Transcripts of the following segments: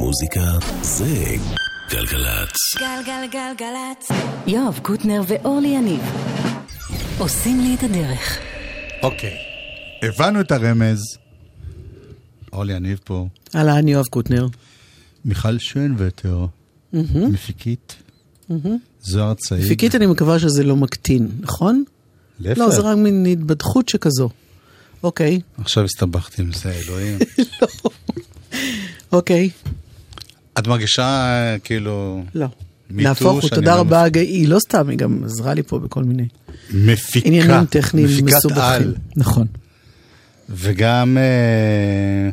מוזיקה זה גלגלצ. גלגלגלגלצ. יואב קוטנר ואורלי יניב עושים לי את הדרך. אוקיי, הבנו את הרמז. אורלי יניב פה, אהלן, יואב קוטנר. מיכל שוינווטר, מפיקית, זוהר צעיד. פיקית, אני מקווה שזה לא מקטין, נכון? להפך. לא, זה רק מין התבדחות שכזו. אוקיי, עכשיו הסתבכתי עם זה, אלוהים. אוקיי, את מרגישה כאילו... לא. נהפוך הוא, תודה לא רבה, היא לא סתם, היא גם עזרה לי פה בכל מיני מפיקה, עניינים טכניים על. מסובכים. נכון, וגם אה,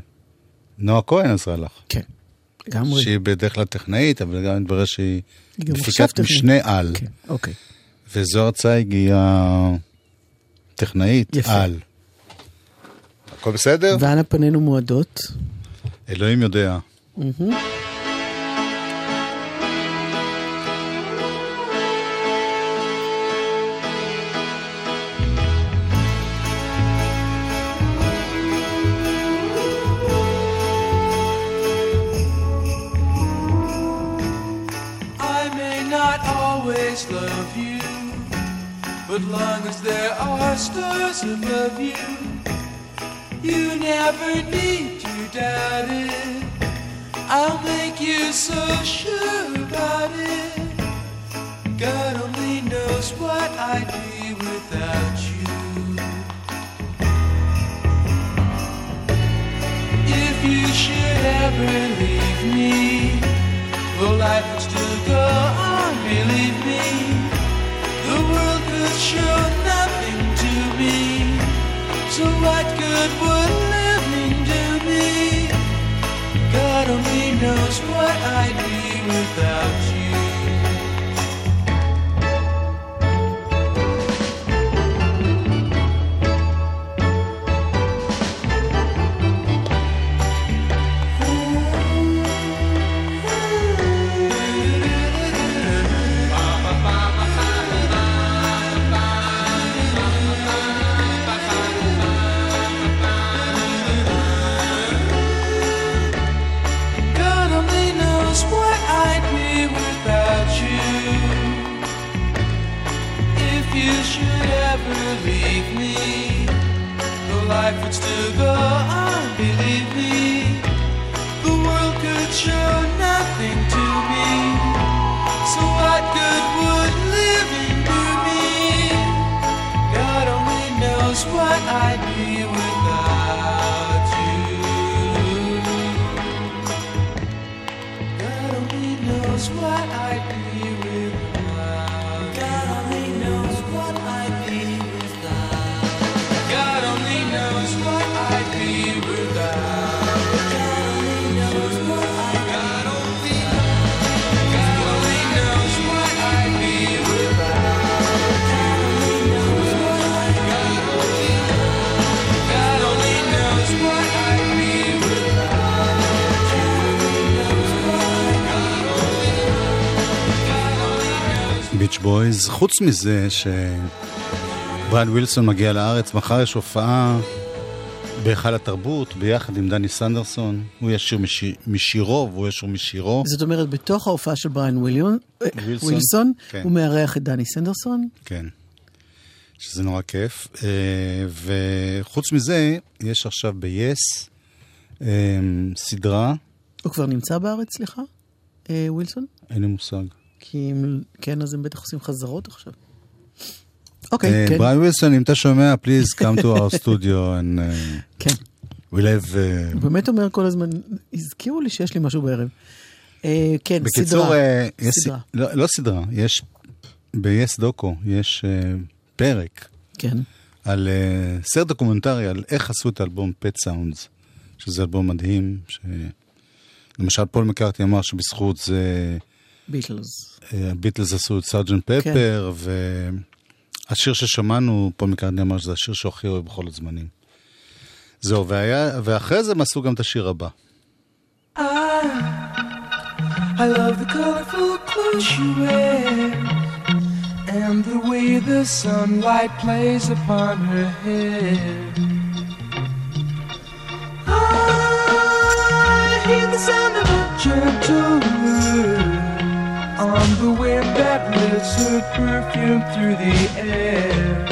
נועה כהן עזרה לך. כן, לגמרי. שהיא בדרך כלל טכנאית, אבל גם מתברר שהיא מפיקת. משנה על. כן, אוקיי. וזוהר צייג היא הטכנאית יפה. על. הכל בסדר? ואנה פנינו מועדות. אלוהים יודע. I may not always love you, but long as there are stars above you, you never need to doubt it. I'll make you so sure about it. God only knows what I'd be without you. If you should ever leave me, well, life would still go on, believe me. The world could show nothing to me. So what good would knows what I'd be without you. בויז. חוץ מזה שבריאן ווילסון מגיע לארץ, מחר יש הופעה בהיכל התרבות ביחד עם דני סנדרסון. הוא ישיר משיר, משירו והוא ישיר משירו. זאת אומרת, בתוך ההופעה של בריאן ווילסון, ווילסון, כן. הוא מארח את דני סנדרסון. כן. שזה נורא כיף. אה, וחוץ מזה, יש עכשיו ב-yes אה, סדרה, הוא כבר נמצא בארץ, סליחה? אה, ווילסון? אין לי מושג. כי אם כן, אז הם בטח עושים חזרות עכשיו. אוקיי, אה, כן. בריאן ווילסון, אם אתה שומע, please come to our studio and uh, כן. we'll have... אה, הוא באמת אומר כל הזמן, הזכירו לי שיש לי משהו בערב. אה, כן, בקיצור, סדרה. אה, סדרה. לא, לא סדרה, יש, ב-yes דוקו, יש אה, פרק כן. על אה, סרט דוקומנטרי על איך עשו את האלבום Pet Sounds, שזה אלבום מדהים, שלמשל פול מקארטי אמר שבזכות זה ביטלס. הביטלס עשו את Sergeant Pepper, והשיר ששמענו, פול מקארטי אמר שזה השיר שהוא הכי אוהב בכל הזמנים. זהו, והיה, ואחרי זה הם עשו גם את השיר הבא. I love the colorful clothes you wear and the way the sunlight plays upon her hair. I hear the sound of a gentle word on the wind that lifts her perfume through the air.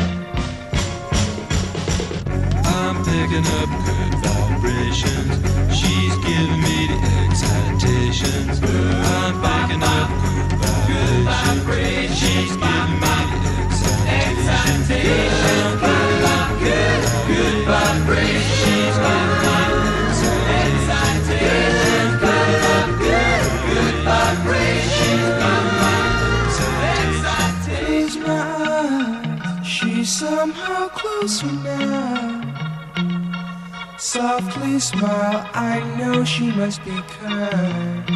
I'm picking up good vibrations. She's giving me the excitations. I'm picking up good vibrations. She's giving me the excitations. I'm picking up good, good vibrations. She's giving me somehow closer now. Softly smile, I know she must be kind.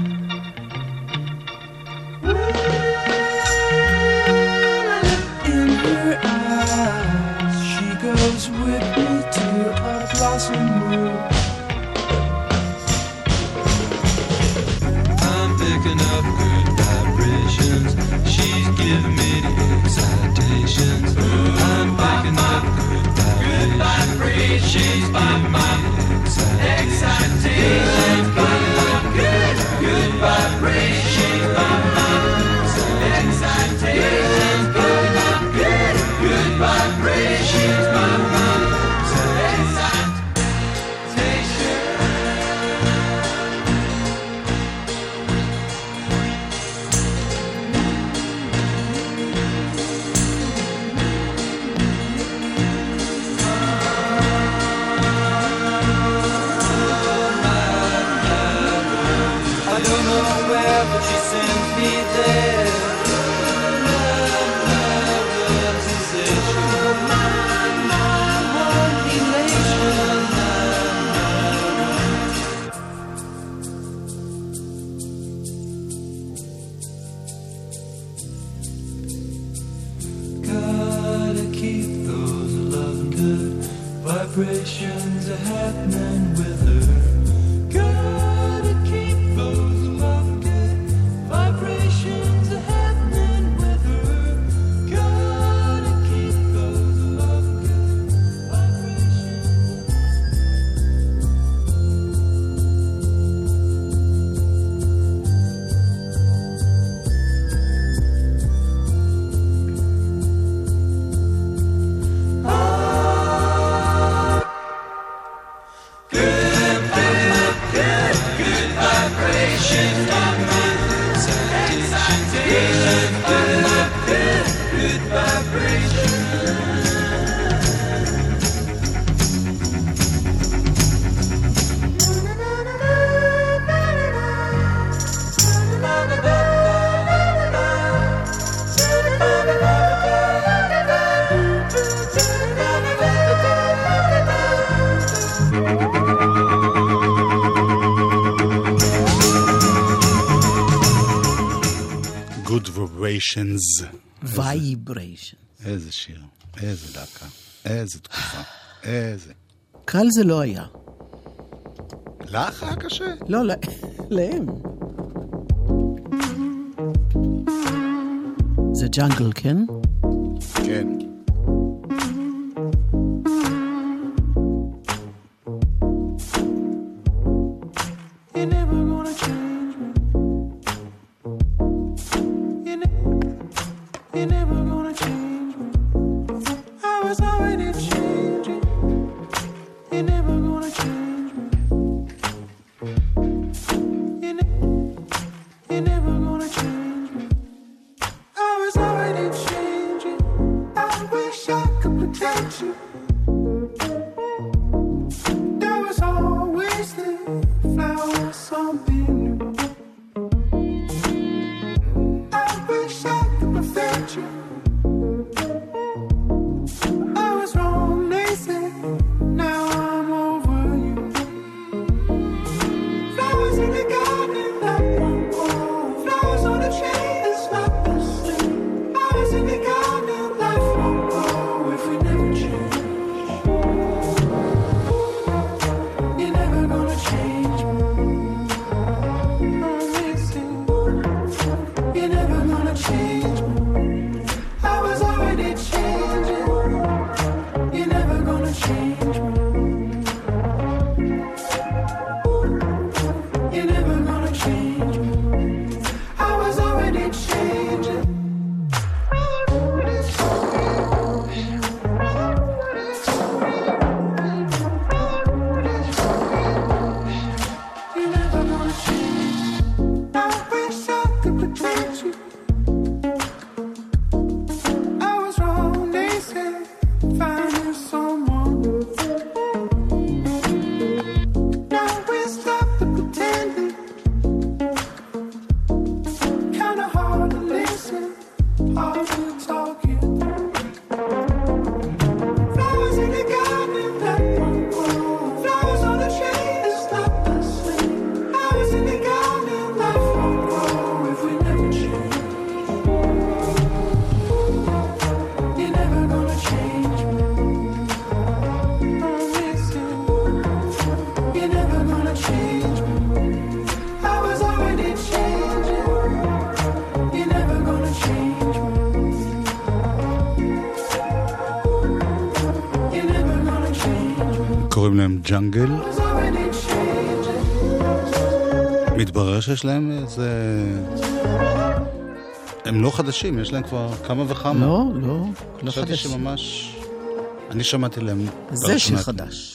She's by my side. Vibrations. Vibration. איזה שיר, איזה להקה, איזה תקופה, איזה. קל זה לא היה. לך היה קשה? לא, לה- להם. זה jungle, כן? כן. ג'אנגל. מתברר שיש להם איזה... הם לא חדשים, יש להם כבר כמה וכמה. לא, לא, לא חדשים. חשבתי שממש... אני שמעתי להם. זה שחדש. חדש.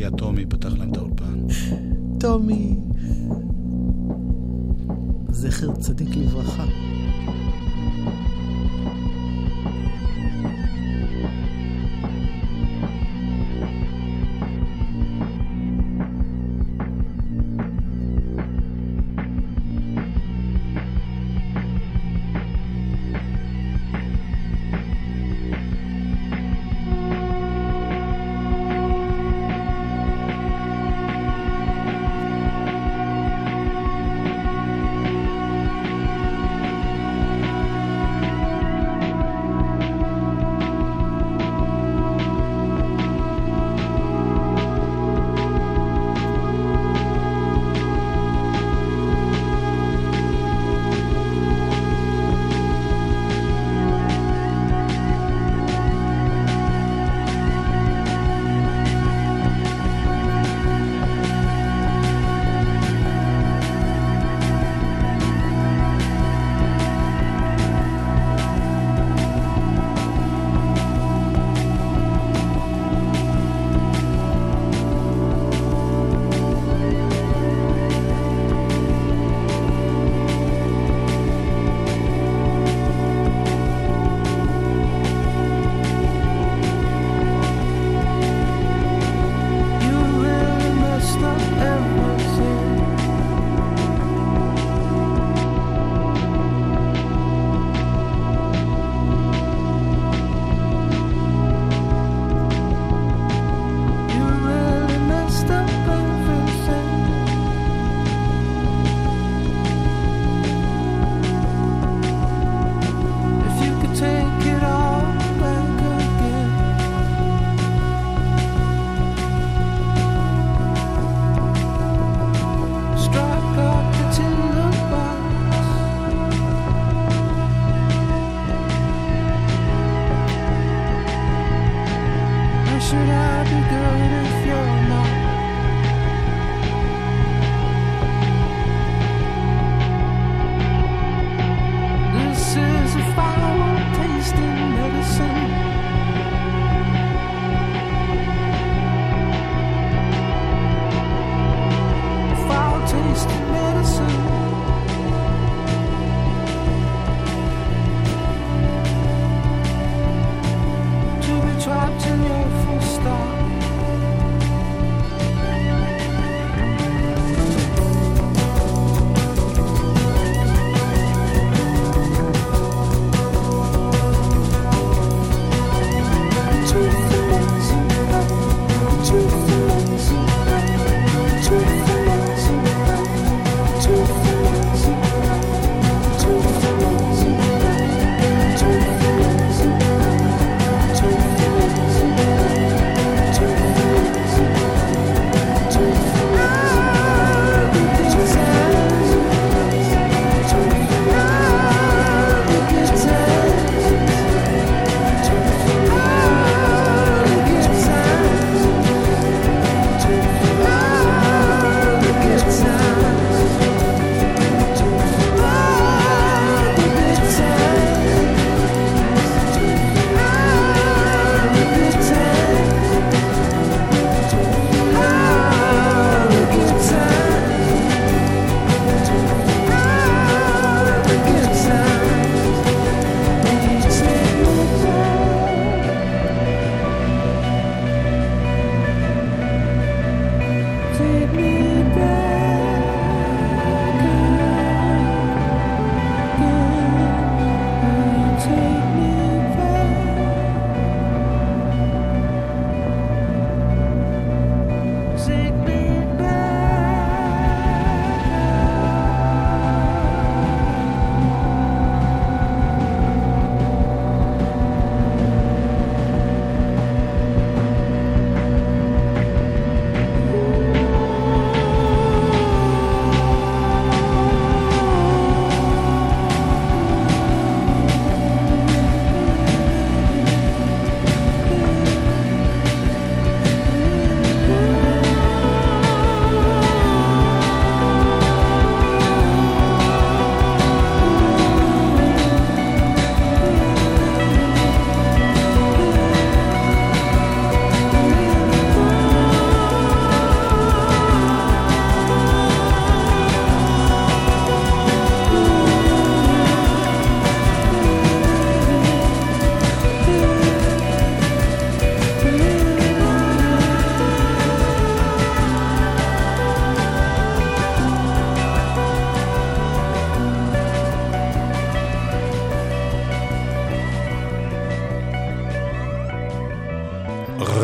הגיע טומי, פתח להם את האולפן. טומי. זכר צדיק לברכה.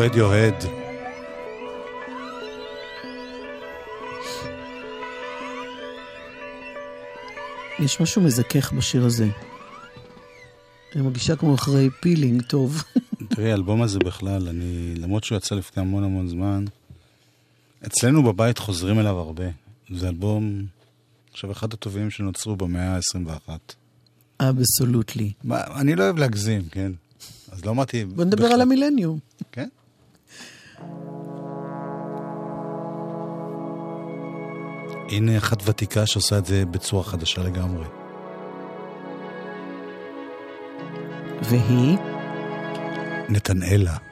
רדיוהד. יש משהו מזכך בשיר הזה. אני מרגישה כמו אחרי פילינג טוב. תראי, האלבום הזה בכלל, אני, למרות שהוא יצא לפני המון המון זמן, אצלנו בבית חוזרים אליו הרבה. זה אלבום, עכשיו, אחד הטובים שנוצרו במאה ה-21. אבסולוטלי. אני לא אוהב להגזים, כן? אז לא אמרתי... בוא נדבר בכלל. על המילניום. כן? הנה אחת ותיקה שעושה את זה בצורה חדשה לגמרי. והיא? נתנאלה.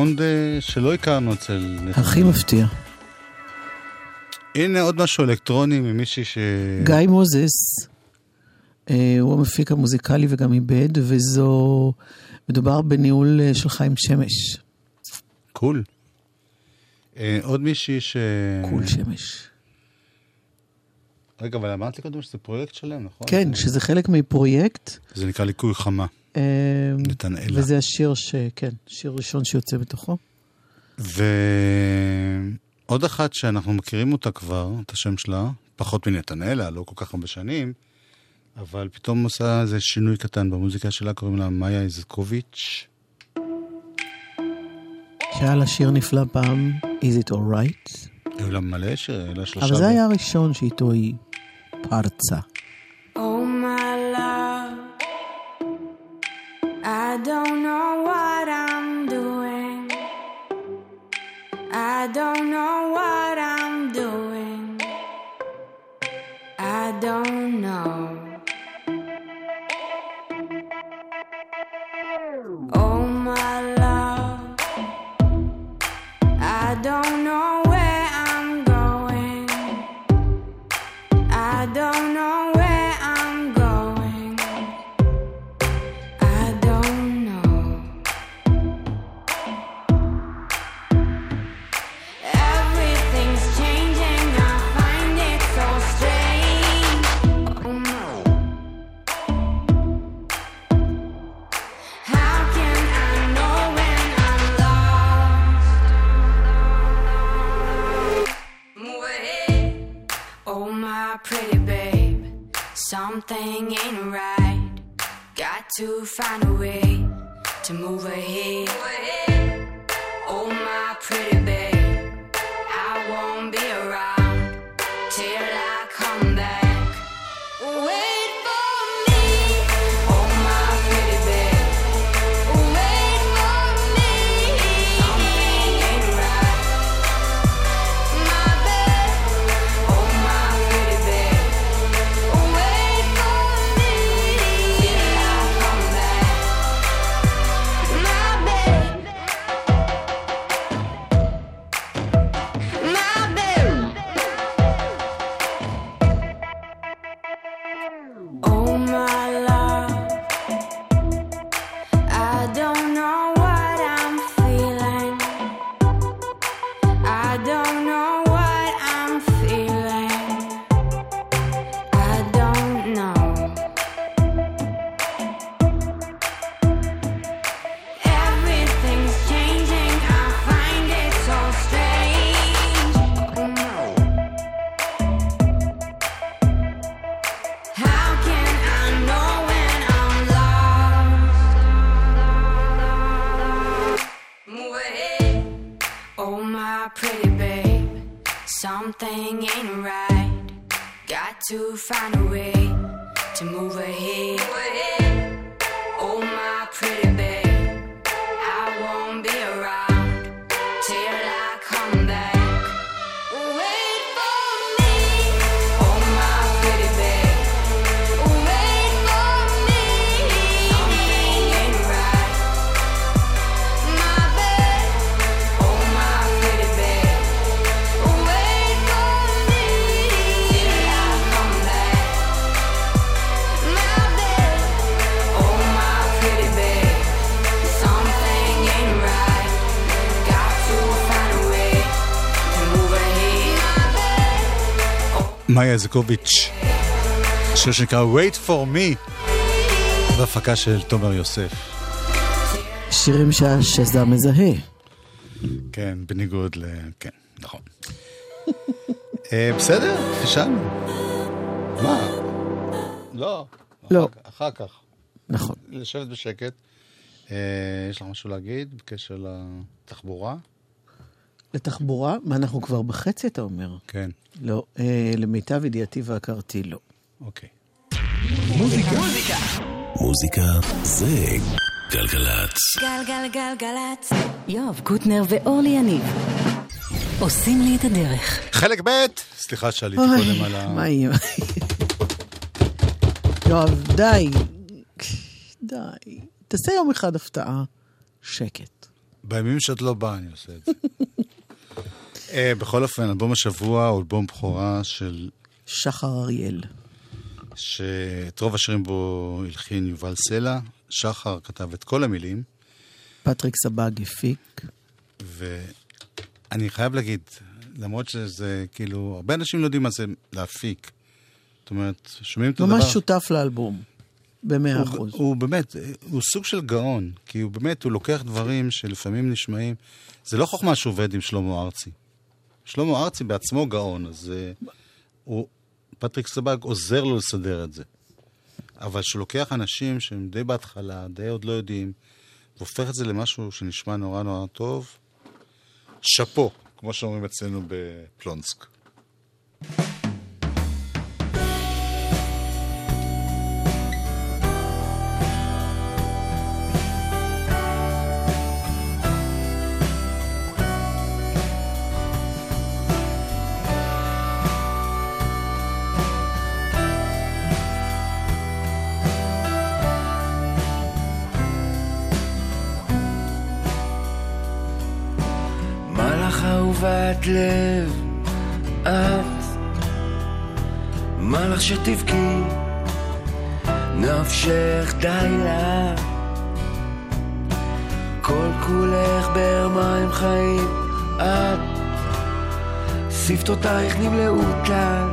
סאונד שלא הכרנו אצל. הכי מפתיע. הנה עוד משהו אלקטרוני ממישהי ש... גיא מוזס, אה, הוא המפיק המוזיקלי וגם עיבד, וזו... מדובר בניהול אה, של חיים שמש. קול. אה, עוד מישהי ש... קול שמש. רגע, אבל אמרת לי קודם שזה פרויקט שלם, נכון? כן, זה- שזה חלק מפרויקט. זה נקרא ליקוי חמה. אה, נתנאלה. וזה השיר ש... כן, שיר ראשון שיוצא בתוכו. ועוד אחת שאנחנו מכירים אותה כבר, את השם שלה, פחות מנתנאלה, לא כל כך הרבה שנים, אבל פתאום עושה איזה שינוי קטן במוזיקה שלה, קוראים לה מאיה איזקוביץ'. שהיה לה שיר נפלא פעם, Is it alright? היו לה מלא שיר, היו לה שלושה... אבל זה היה הראשון שאיתו היא פרצה. Don't know what I'm doing. I don't know what something ain't right. Got to find a way to move ahead. Oh, my pretty מאיה זקוביץ', שיר שנקרא Wait for me, בהפקה של תומר יוסף. שירים שהשזר מזהה. כן, בניגוד ל... כן, נכון. אה, בסדר, פישלנו. מה? לא. לא. אחר- אחר כך. נכון. לשבת בשקט. אה, יש לך משהו להגיד בקשר לתחבורה? לתחבורה, מה, אנחנו כבר בחצי, אתה אומר? כן, לא, אה, למיטב ידיעתי והכרתי לא. אוקיי. מוזיקה זה גלגלצ. גלגלגלגלצ. יואב קוטנר ואורלי יניב עושים לי את הדרך. חלק ב', סליחה שעליתי קודם על ה... מה יהיה? יואב, די. די. תעשה יום אחד הפתעה. שקט. בימים שאת לא באה אני עושה את זה. אה, בכל אופן, אלבום השבוע הוא אלבום בכורה של... שחר אריאל. שאת רוב השירים בו הלחין יובל סלע. שחר כתב את כל המילים, פטריק סבג הפיק. ואני חייב להגיד, למרות שזה כאילו, הרבה אנשים לא יודעים מה זה להפיק. זאת אומרת, שומעים את הדבר... ממש שותף לאלבום. במאה הוא, אחוז. הוא באמת, הוא סוג של גאון, כי הוא באמת, הוא לוקח דברים שלפעמים נשמעים, זה לא חוכמה שעובד עם שלמה ארצי. שלמה ארצי בעצמו גאון, אז uh, הוא, פטריק סבג עוזר לו לסדר את זה. אבל שהוא לוקח אנשים שהם די בהתחלה, די עוד לא יודעים, והופך את זה למשהו שנשמע נורא נורא טוב, שאפו, כמו שאומרים אצלנו בפלונסק. אהובת לב, את, מה לך שתבכי? נפשך די לה. כל כולך באר מים חיים, את, שפתותייך נמלאו טל,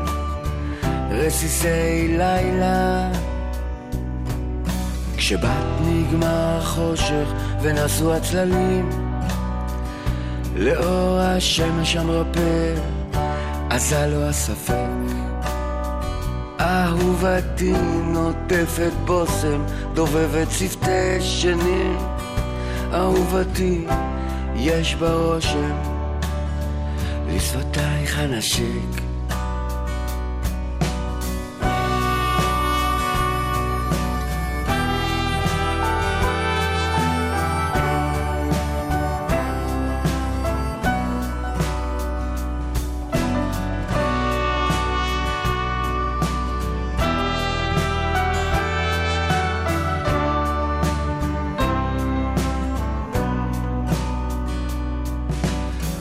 רסיסי לילה. כשבת נגמר חושך ונסו הצללים, לאור השמש המרפא, עשה לו הספק. אהובתי נוטפת בושם, דובבת שפתי שנים. אהובתי, יש בה רושם, לשפתייך הנשק.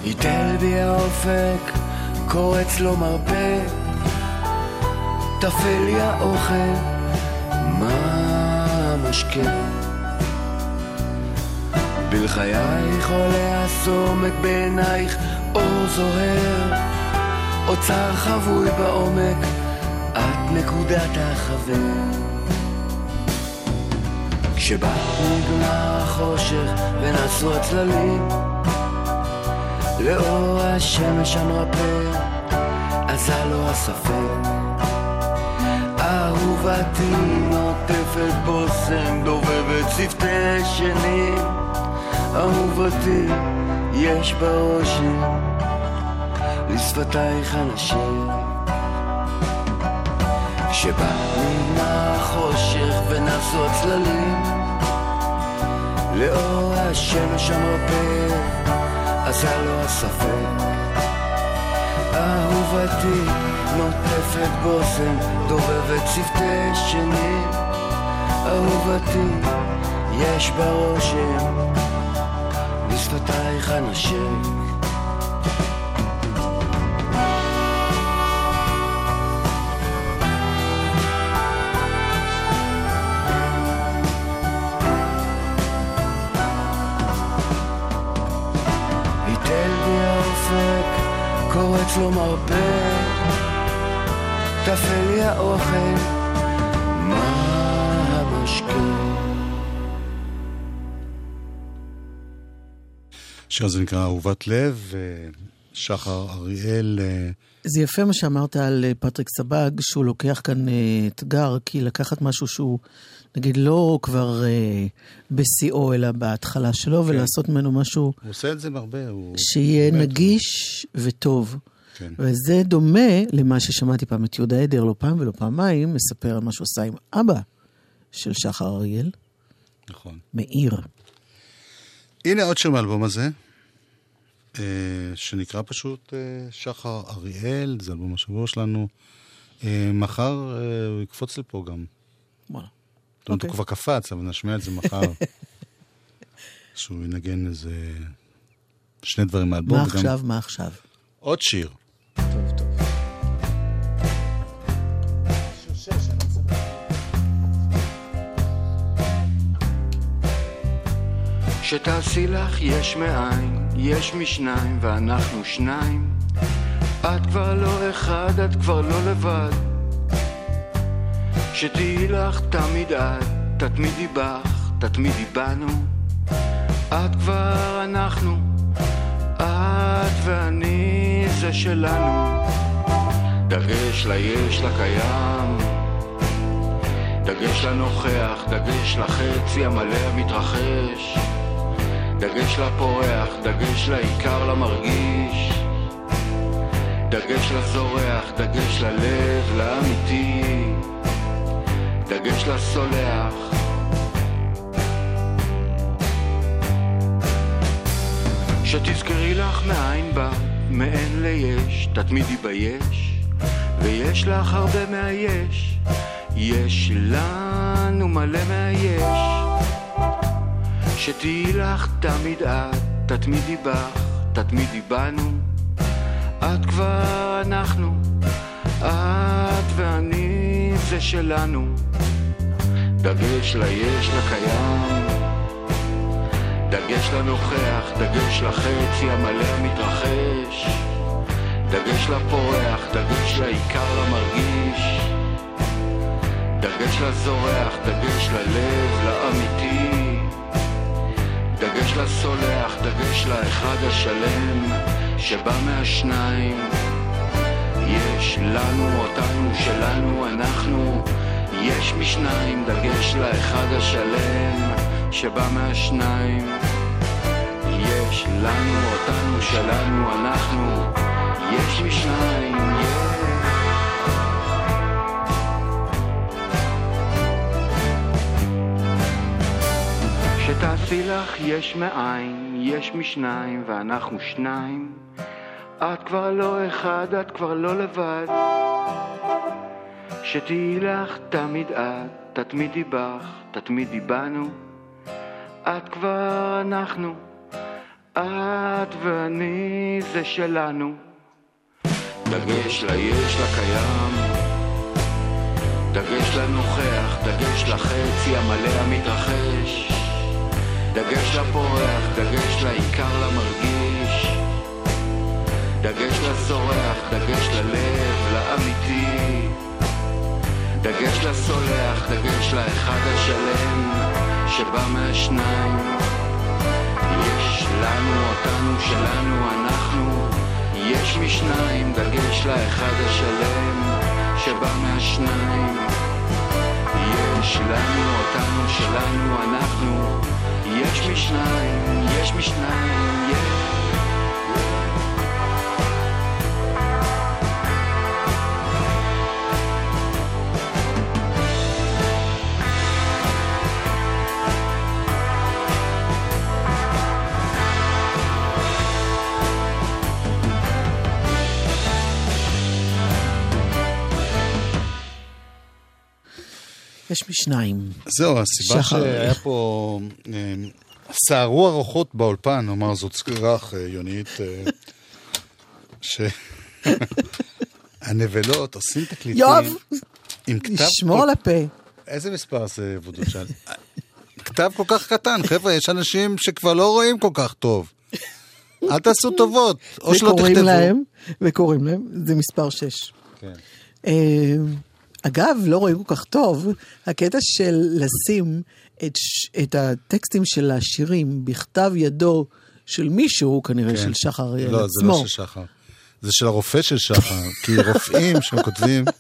היטל בי האופק, קורץ לו מרפא, טפל לי האוכל, מה המשקה? בלחייך עולה הסומק בעינייך אור זוהר, אוצר חבוי בעומק, את נקודת החבר. כשבת נגמר החושך ונסו הצללים לאור השמש המרפא, עזה לו הספק. אהובתי נוטפת בושם, דובבת שפתי שנים. אהובתי, יש בה לשפתייך אנשים. כשבא נגמר החושך ונסו הצללים, לאור השמש המרפא, עשה לו הספק. אהובתי נוטפת בושם, דובבת שפתי שנים. אהובתי, יש בה רושם, לשפתייך הנשק. לו מרפא, טפל לי האוכל, מה המשקה? השיר הזה נקרא אהובת לב, אה, שחר אריאל, אה, זה יפה מה שאמרת על אה, פטריק סבג, שהוא לוקח כאן אתגר, כי לקחת משהו שהוא, נגיד, לא כבר אה, בשיאו, אלא בהתחלה שלו, כן. ולעשות ממנו משהו הוא עושה את זה הרבה, הוא... שיהיה באמת, נגיש וטוב. כן. וזה דומה למה ששמעתי פעם את יהודה עדר, לא פעם ולא פעמיים, מספר על מה שהוא עשה עם אבא של שחר אריאל, נכון. מאיר. הנה עוד שיר מהאלבום הזה, אה, שנקרא פשוט אה, שחר אריאל, זה אלבום השבוע שלנו. אה, מחר הוא יקפוץ לפה גם. וואלה. זאת אומרת, אוקיי. הוא כבר קפץ, אבל נשמיע את זה מחר. שהוא ינגן איזה שני דברים מהאלבום. מה וגם עכשיו, מה עכשיו? עוד שיר. טוב, טוב. שתעשי לך יש מאין, יש משניים ואנחנו שניים. את כבר לא אחד, את כבר לא לבד. שתהיי לך תמיד את, תתמידי בך, תתמידי בנו. את כבר אנחנו, את ואני זה שלנו. דגש ליש לקיים, דגש לנוכח, דגש לחצי המלא המתרחש. דגש לפורח, דגש לעיקר למרגיש. דגש לזורח, דגש ללב, לאמיתי. דגש לסולח. שתזכרי לך מאין בא, מאין ליש, תתמידי ביש, ויש לך הרבה מהיש, יש לנו מלא מהיש. שתהיי לך תמיד את, תתמידי בך, תתמידי בנו. את כבר אנחנו, את ואני זה שלנו. דגש ליש לקיים, דגש לנוכח, דגש לחצי המלא המתרחש. דגש לפורח, דגש לעיקר למרגיש. דגש לזורח, דגש ללב, לאמיתי. דגש לסולח, דגש לאחד השלם שבא מהשניים. יש לנו, אותנו, שלנו, אנחנו. יש משניים, דגש לאחד השלם שבא מהשניים. יש לנו, אותנו, שלנו, אנחנו. יש משניים, יש. שתעשי לך יש מאין, יש משניים ואנחנו שניים. את כבר לא אחד, את כבר לא לבד. שתהיי לך תמיד את, תתמידי בך, תתמידי בנו. את כבר אנחנו, את ואני זה שלנו. דגש ליש לקיים, דגש לנוכח, דגש לחצי המלא המתרחש. דגש לפורח, דגש לעיקר למרגיש. דגש לזורח, דגש ללב, לאמיתי. דגש לסולח, דגש לאחד השלם שבא מהשניים. יש לנו, אותנו, שלנו, אנחנו. יש משניים, דגש לאחד השלם שבא מהשניים. יש לנו, אותנו, שלנו, אנחנו. יש משניים, יש משניים, יש... יש משניים. זהו, הסיבה שחר. שהיה פה... אה, סערו הרוחות באולפן, נאמר זאת סקירך, אה, יונית, אה, ש... הנבלות עושים תקליטים יואב, כל- על הפה. איזה מספר זה וודוצ'ל? כתב כל כך קטן, חבר'ה, יש אנשים שכבר לא רואים כל כך טוב. אל תעשו טובות, או שלא תכתבו. להם, וקוראים להם, זה מספר 6. כן. אגב, לא רואים כל כך טוב, הקטע של לשים את, את הטקסטים של השירים בכתב ידו של מישהו, כנראה כן. של שחר לא, עצמו. זה לא של שחר. זה של הרופא של שחר, כי רופאים שכותבים...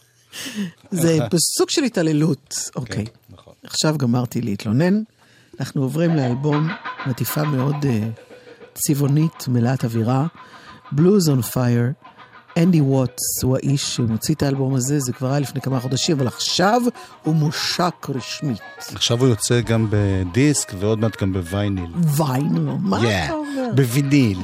זה סוג של התעללות. אוקיי. נכון. עכשיו גמרתי להתלונן. אנחנו עוברים לאלבום עם עטיפה מאוד uh, צבעונית, מלאת אווירה. Blues on Fire. אנדי ווטס הוא האיש שמוציא את האלבום הזה, זה כבר היה לפני כמה חודשים, אבל עכשיו הוא מושק רשמית. עכשיו הוא יוצא גם בדיסק ועוד מעט גם בווייניל. ויינו, מה Yeah, אתה אומר? בוויניל.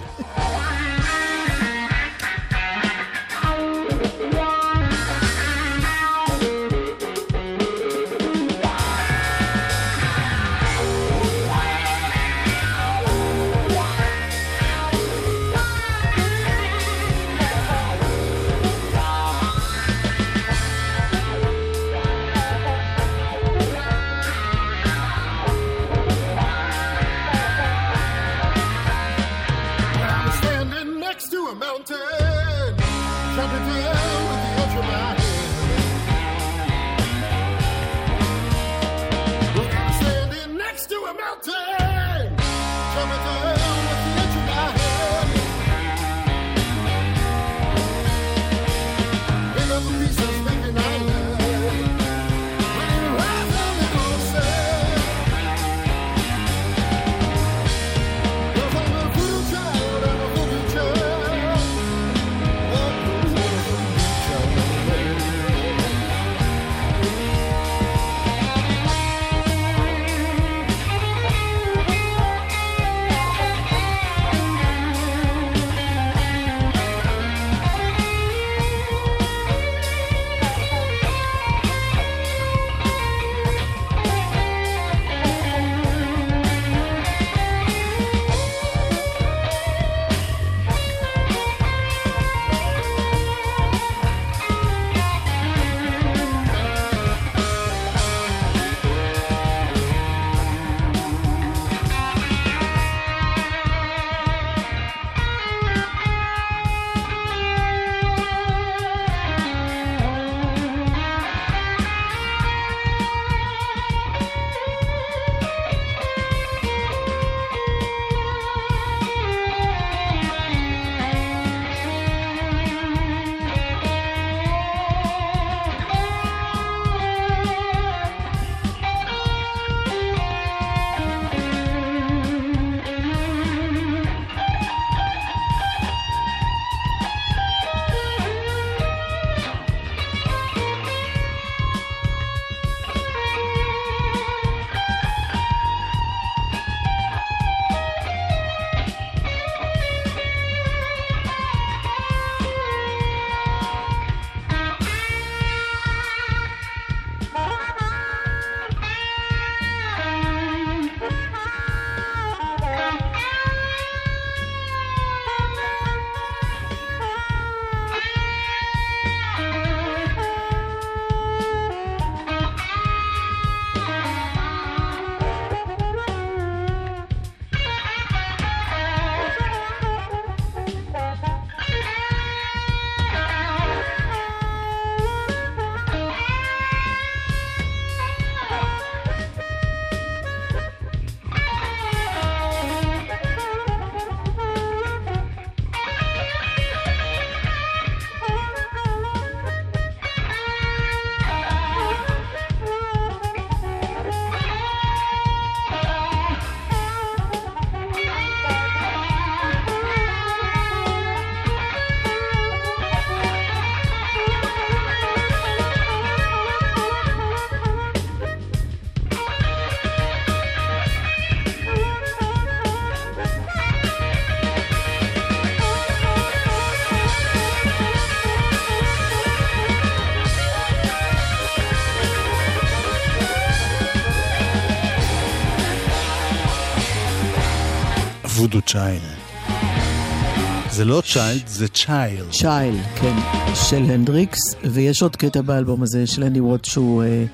זה לא Child, זה Child. Chile, כן, של הנדריקס, ויש עוד קטע באלבום הזה של אנדי ווטס שהוא אה,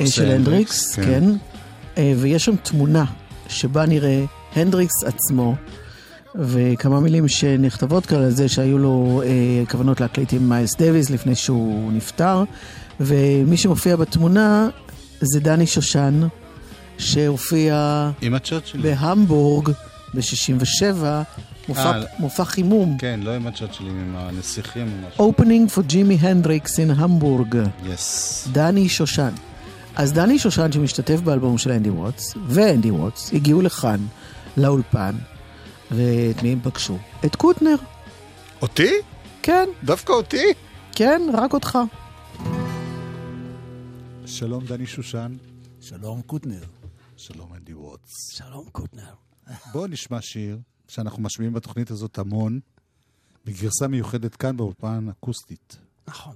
אה, של הנדריקס, כן. כן, אה, ויש שם תמונה שבה נראה הנדריקס עצמו, וכמה מילים שנכתבות כאן על זה שהיו לו אה, כוונות להקליט עם מיילס דוויס לפני שהוא נפטר, ומי שמופיע בתמונה זה דני שושן, שהופיע. בהמבורג ב-67, מופע, אה, מופע חימום. כן, לא עם הצ'אט שלי, עם הנסיכים או משהו. Opening for Jimi Hendrix in Hamburg, יס. דני שושן. אז דני שושן שמשתתף באלבום של אנדי ווטס, ואנדי ווטס, הגיעו לכאן, לאולפן, ואת מי הם פגשו? את קוטנר. אותי? כן, דווקא אותי? כן, רק אותך. שלום דני שושן. שלום קוטנר. שלום אנדי ווטס. שלום קוטנר. בואו נשמע שיר שאנחנו משמיעים בתוכנית הזאת המון, בגרסה מיוחדת כאן באולפן אקוסטית. נכון.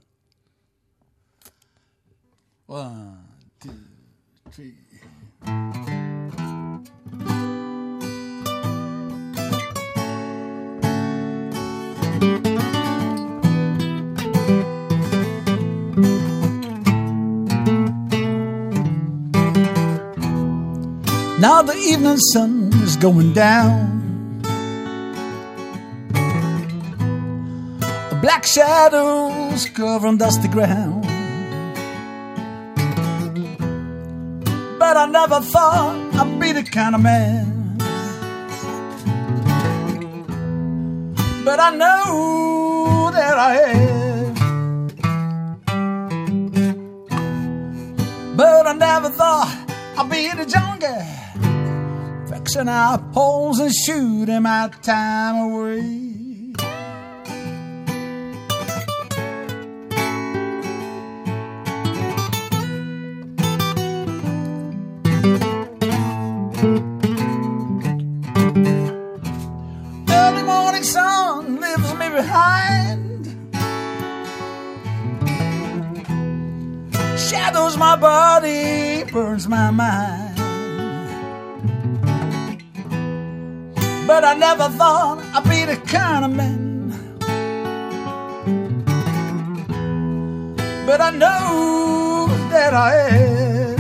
Now the evening sun is going down. Black shadows covering dusty ground. But I never thought I'd be the kind of man. But I know that I am. But I never thought I'd be in the jungle. Fixing out poles and shooting my time away. Body, burns my mind. But I never thought I'd be the kind of man. But I know that I am.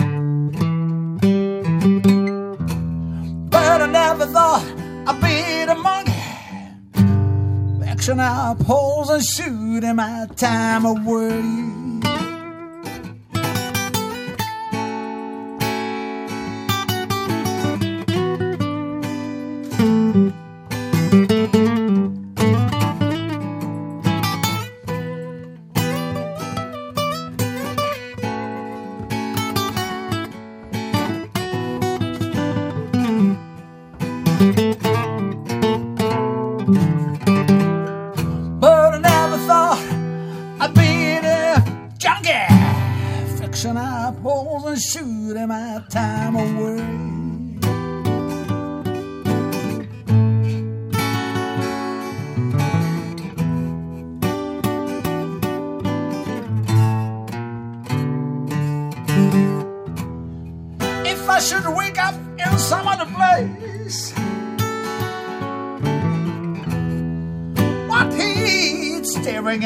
But I never thought I'd be the monkey. Action out poles and shooting my time away. But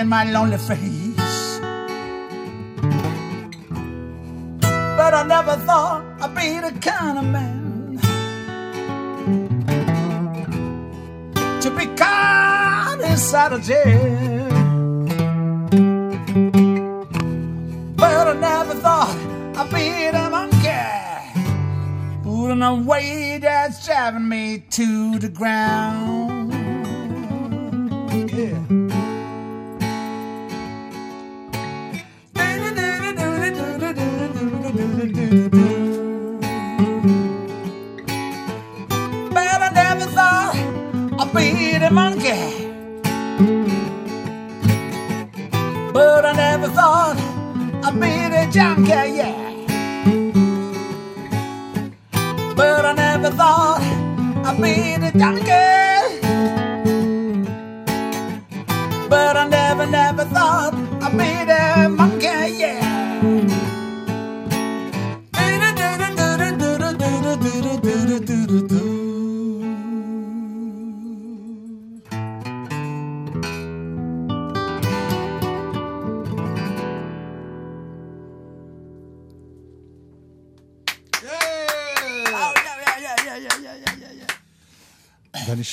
in my lonely face. But I never thought I'd be the kind of man to be caught inside a jail. But I never thought I'd be the monkey pulling a way that's driving me to the ground. Yeah.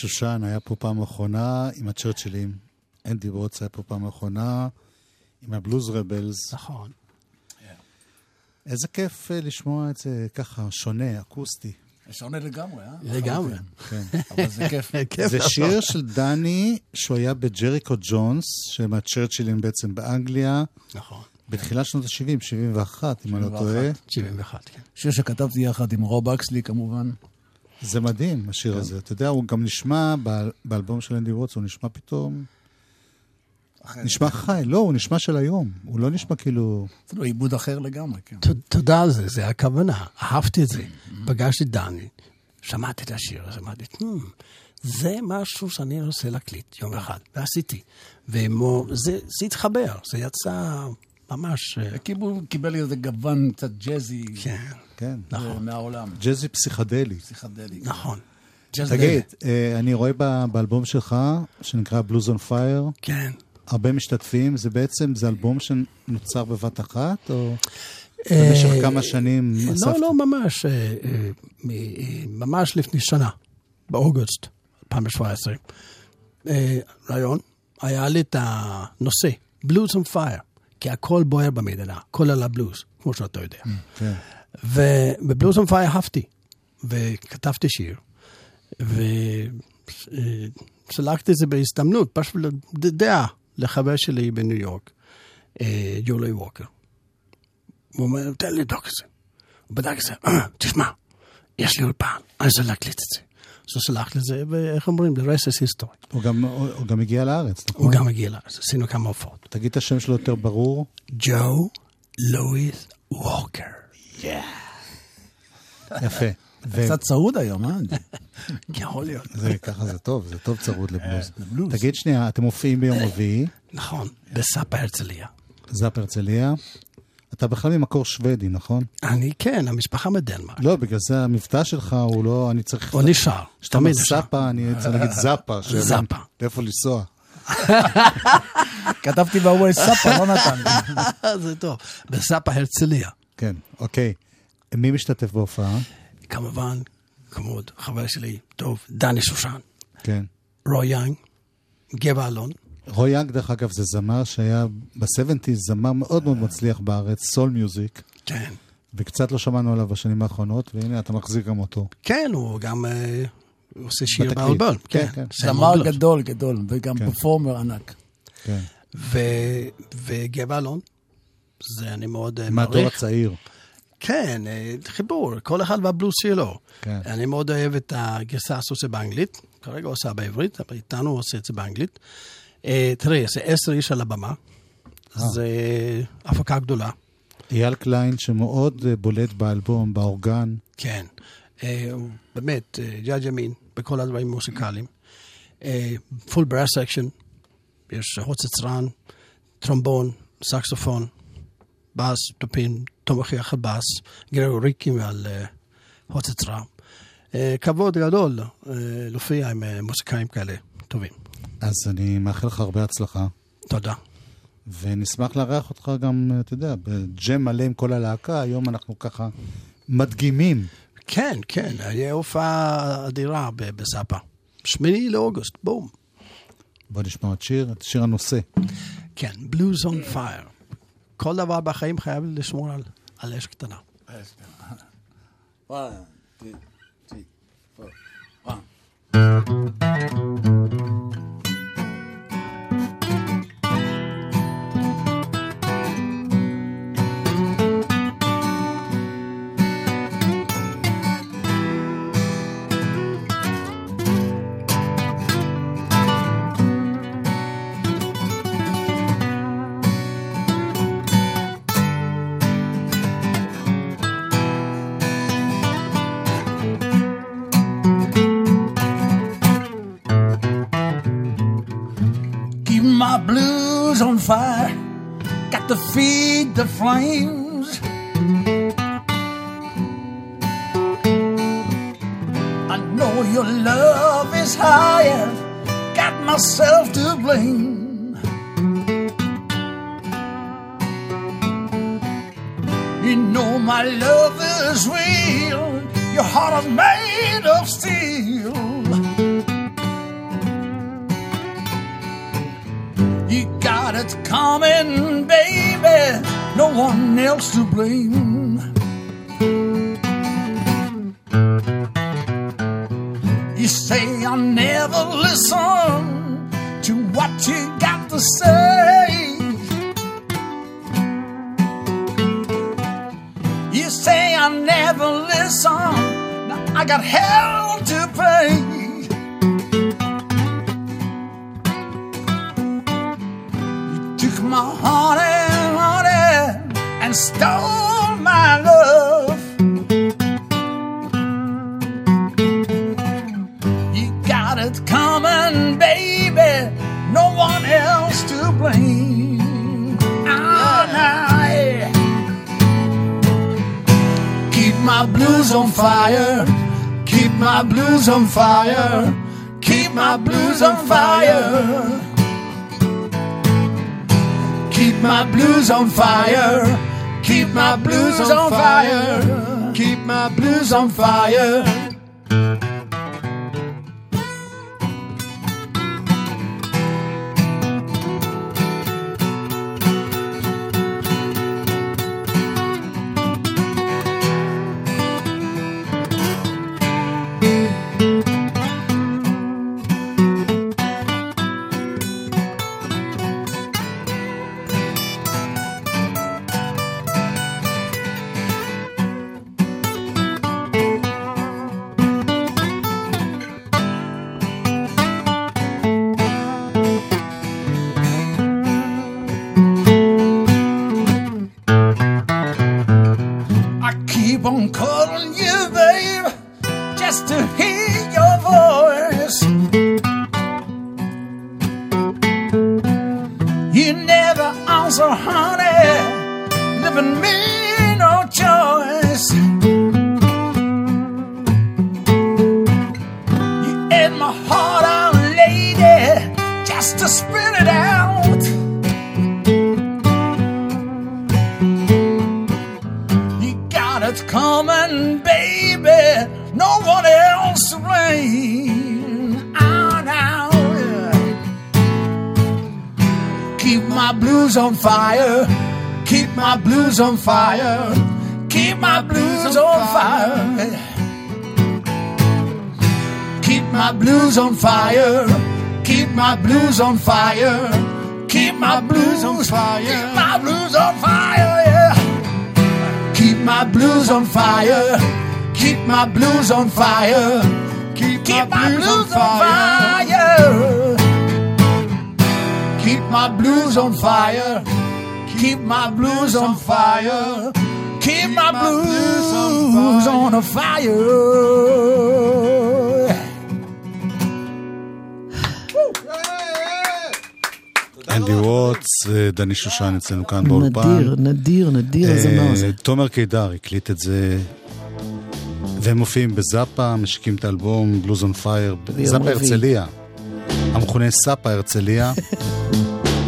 שושן היה פה פעם אחרונה עם הצ'רצ'ילים. אנדי ווטס היה פה פעם אחרונה עם הבלוז רבלס. נכון. איזה כיף אה, לשמוע את זה ככה, שונה, אקוסטי. שונה לגמרי, אה? לגמרי. כן. אבל זה כיף. כיף זה. שיר של דני, שהוא היה בג'ריקו ג'ונס, שהם הצ'רצ'ילים בעצם באנגליה, נכון. בתחילת שנות ה-70, 71, אם אני לא 71. טועה. 71, כן. שיר שכתבתי יחד עם רוב אקסלי כמובן. זה מדהים, השיר הזה. אתה יודע, הוא גם נשמע, באל- באלבום של אנדי ווטס, הוא נשמע פתאום... נשמע חי, לא, הוא נשמע של היום. הוא לא נשמע כאילו... אפילו עיבוד אחר לגמרי, כן. תודה על זה, זה הכוונה. אהבתי את זה. פגשתי את דני, שמעתי את השיר, אז אמרתי, "Hmm, זה משהו שאני רוצה להקליט יום אחד, ועשיתי. וזה זה התחבר, זה יצא ממש... אה, קיבל- קיבל איזה גוון קצת ג'אזי כן, כן. אה, מהעולם. ג'אזי פסיכדלי. פסיכדלי. נכון. תגיד, אה, אני רואה באלבום שלך, שנקרא Blues on Fire, כן. הרבה משתתפים, זה בעצם, זה אלבום שנוצר בבת אחת, או אה, במשך כמה שנים לא, אספת? לא, ממש, אה, אה, מ- אה, ממש לפני שנה, באוגוסט 2017. אה, רעיון, היה לי את הנושא, בלוז on fire, כי הכל בוער במדינה, כולל הבלוז, כמו שאתה יודע. כן. ובבלוז on fire אהבתי, וכתבתי שיר, וסלקתי את זה בהזדמנות, פשוט דעה לחבר שלי בניו יורק, אה, יולי ווקר. הוא אומר, תן לי לבדוק את זה. הוא בדק את זה, "אה, תשמע, יש לי אולפן, אני רוצה להקליט את זה. אז הוא שלח לי את זה, ואיך אומרים, the rest is history. הוא גם- הוא הוא גם הגיע לארץ, נכון? הוא גם הגיע לארץ, עשינו כמה הופעות. תגיד את השם שלו יותר ברור. ג'ו לואיס ווקר. יפה. ו- קצת צרוד היום, אה? יכול להיות. זה, ככה זה טוב, זה טוב צרוד לבלוז. לבלוז. תגיד שנייה, אתם מופיעים ביום רביעי, נכון, בסאפה הרצליה. זאפ הרצליה. אתה בכלל ממקור שוודי, נכון? אני כן, המשפחה מדנמרק. לא, בגלל זה המבטא שלך הוא לא, אני צריך... הוא נשאר, כשאתה אומר. סאפה, אני צריך להגיד זאפה. זאפה. לאיפה לנסוע. כתבתי ב Waze זאפה, לא נתן. זה טוב. בזאפה הרצליה. כן, אוקיי. מי משתתף בהופעה? כמובן, כמוד חבר שלי, טוב, דני שושן, כן. רוי יאנג, גבע אלון. רוי יאנג, דרך אגב, זה זמר שהיה ב-70's, זמר מאוד מאוד מצליח בארץ, soul music, כן. וקצת לא שמענו עליו בשנים האחרונות, והנה, אתה מחזיק גם אותו. כן, הוא גם אה, הוא עושה שיר. באלבום. כן, כן, כן. זמר בלוז. גדול, גדול, וגם כן. פרפורמר ענק. כן. ו- וגבע אלון, זה אני מאוד אה, מהדור מעריך. הצעיר. כן, אה, חיבור, כל אחד והבלוס שלו. כן. אני מאוד אוהב את הגרסה שעושה באנגלית, כרגע הוא עושה בעברית, אבל איתנו הוא עושה את זה באנגלית. אה, תראה, זה עשר איש על הבמה, זה הפקה גדולה, אייל קליין, שמאוד אה, בולט באלבום, באורגן. כן. אה, הוא באמת, אה, ג'אג' ימין, בכל הדברים המוסיקליים. פול ברס סקשן, יש חוצצרן, טרומבון, סקסופון, בס, טופין, תומך יחד בס, גרריקים על אה, חוצצרן. אה, כבוד גדול אה, להופיע עם אה, מוזיקאים כאלה טובים. אז אני מאחל לך הרבה הצלחה, תודה. ונשמח לארח אותך גם, אתה יודע, בג'ם מלא עם כל הלהקה, היום אנחנו ככה מדגימים. כן, כן, היה הופעה אדירה ב- בסאפה. שמיני לאוגוסט, בום. בוא נשמע עוד שיר, את שיר הנושא. כן, בלוז און פייר. כל דבר בחיים חייב לשמור על, על אש קטנה. One, two, three, four, one. The flames. I know your love is higher. Got myself to blame. Else to blame. It coming, baby. No one else to blame. Ah, nah, yeah. Keep my blues on fire. Keep my blues on fire. Keep my blues on fire. Keep my blues on fire. Keep my blues on fire. Keep my blues on fire. Blame. Ah, now, yeah. Keep my blues on fire. Keep my blues on fire. Keep my blues on fire. Keep my blues on fire. Keep my blues on fire. Keep my blues on fire. Keep my blues on fire. Keep my blues on fire. Keep my blues on fire. Keep, my blues on fire. Keep my blues on fire. Keep my blues on fire. Keep my blues on a fire. אנדי ווטס, אה, דני שושן אצלנו כאן באולפן. נדיר, נדיר, נדיר אה, הזה. תומר קידר הקליט את זה, והם מופיעים בזאפה, משיקים את האלבום Blues on Fire, זאפה. הרצליה, המכונה זאפה הרצליה,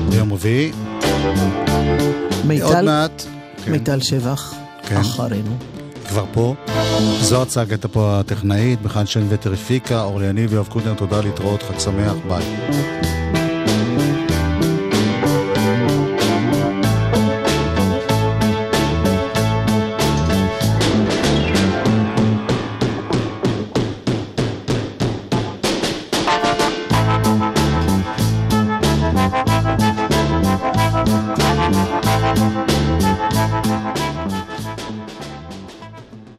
ביום רביעי. עוד מיטל, מעט, כן, מיטל שבח, כן. אחרינו. כבר פה. זוהר צג הייתה פה הטכנאית, מיכל שן וטר הפיקה, אורלי יניב ויואב קוטנר, תודה להתראות, חג שמח, ביי.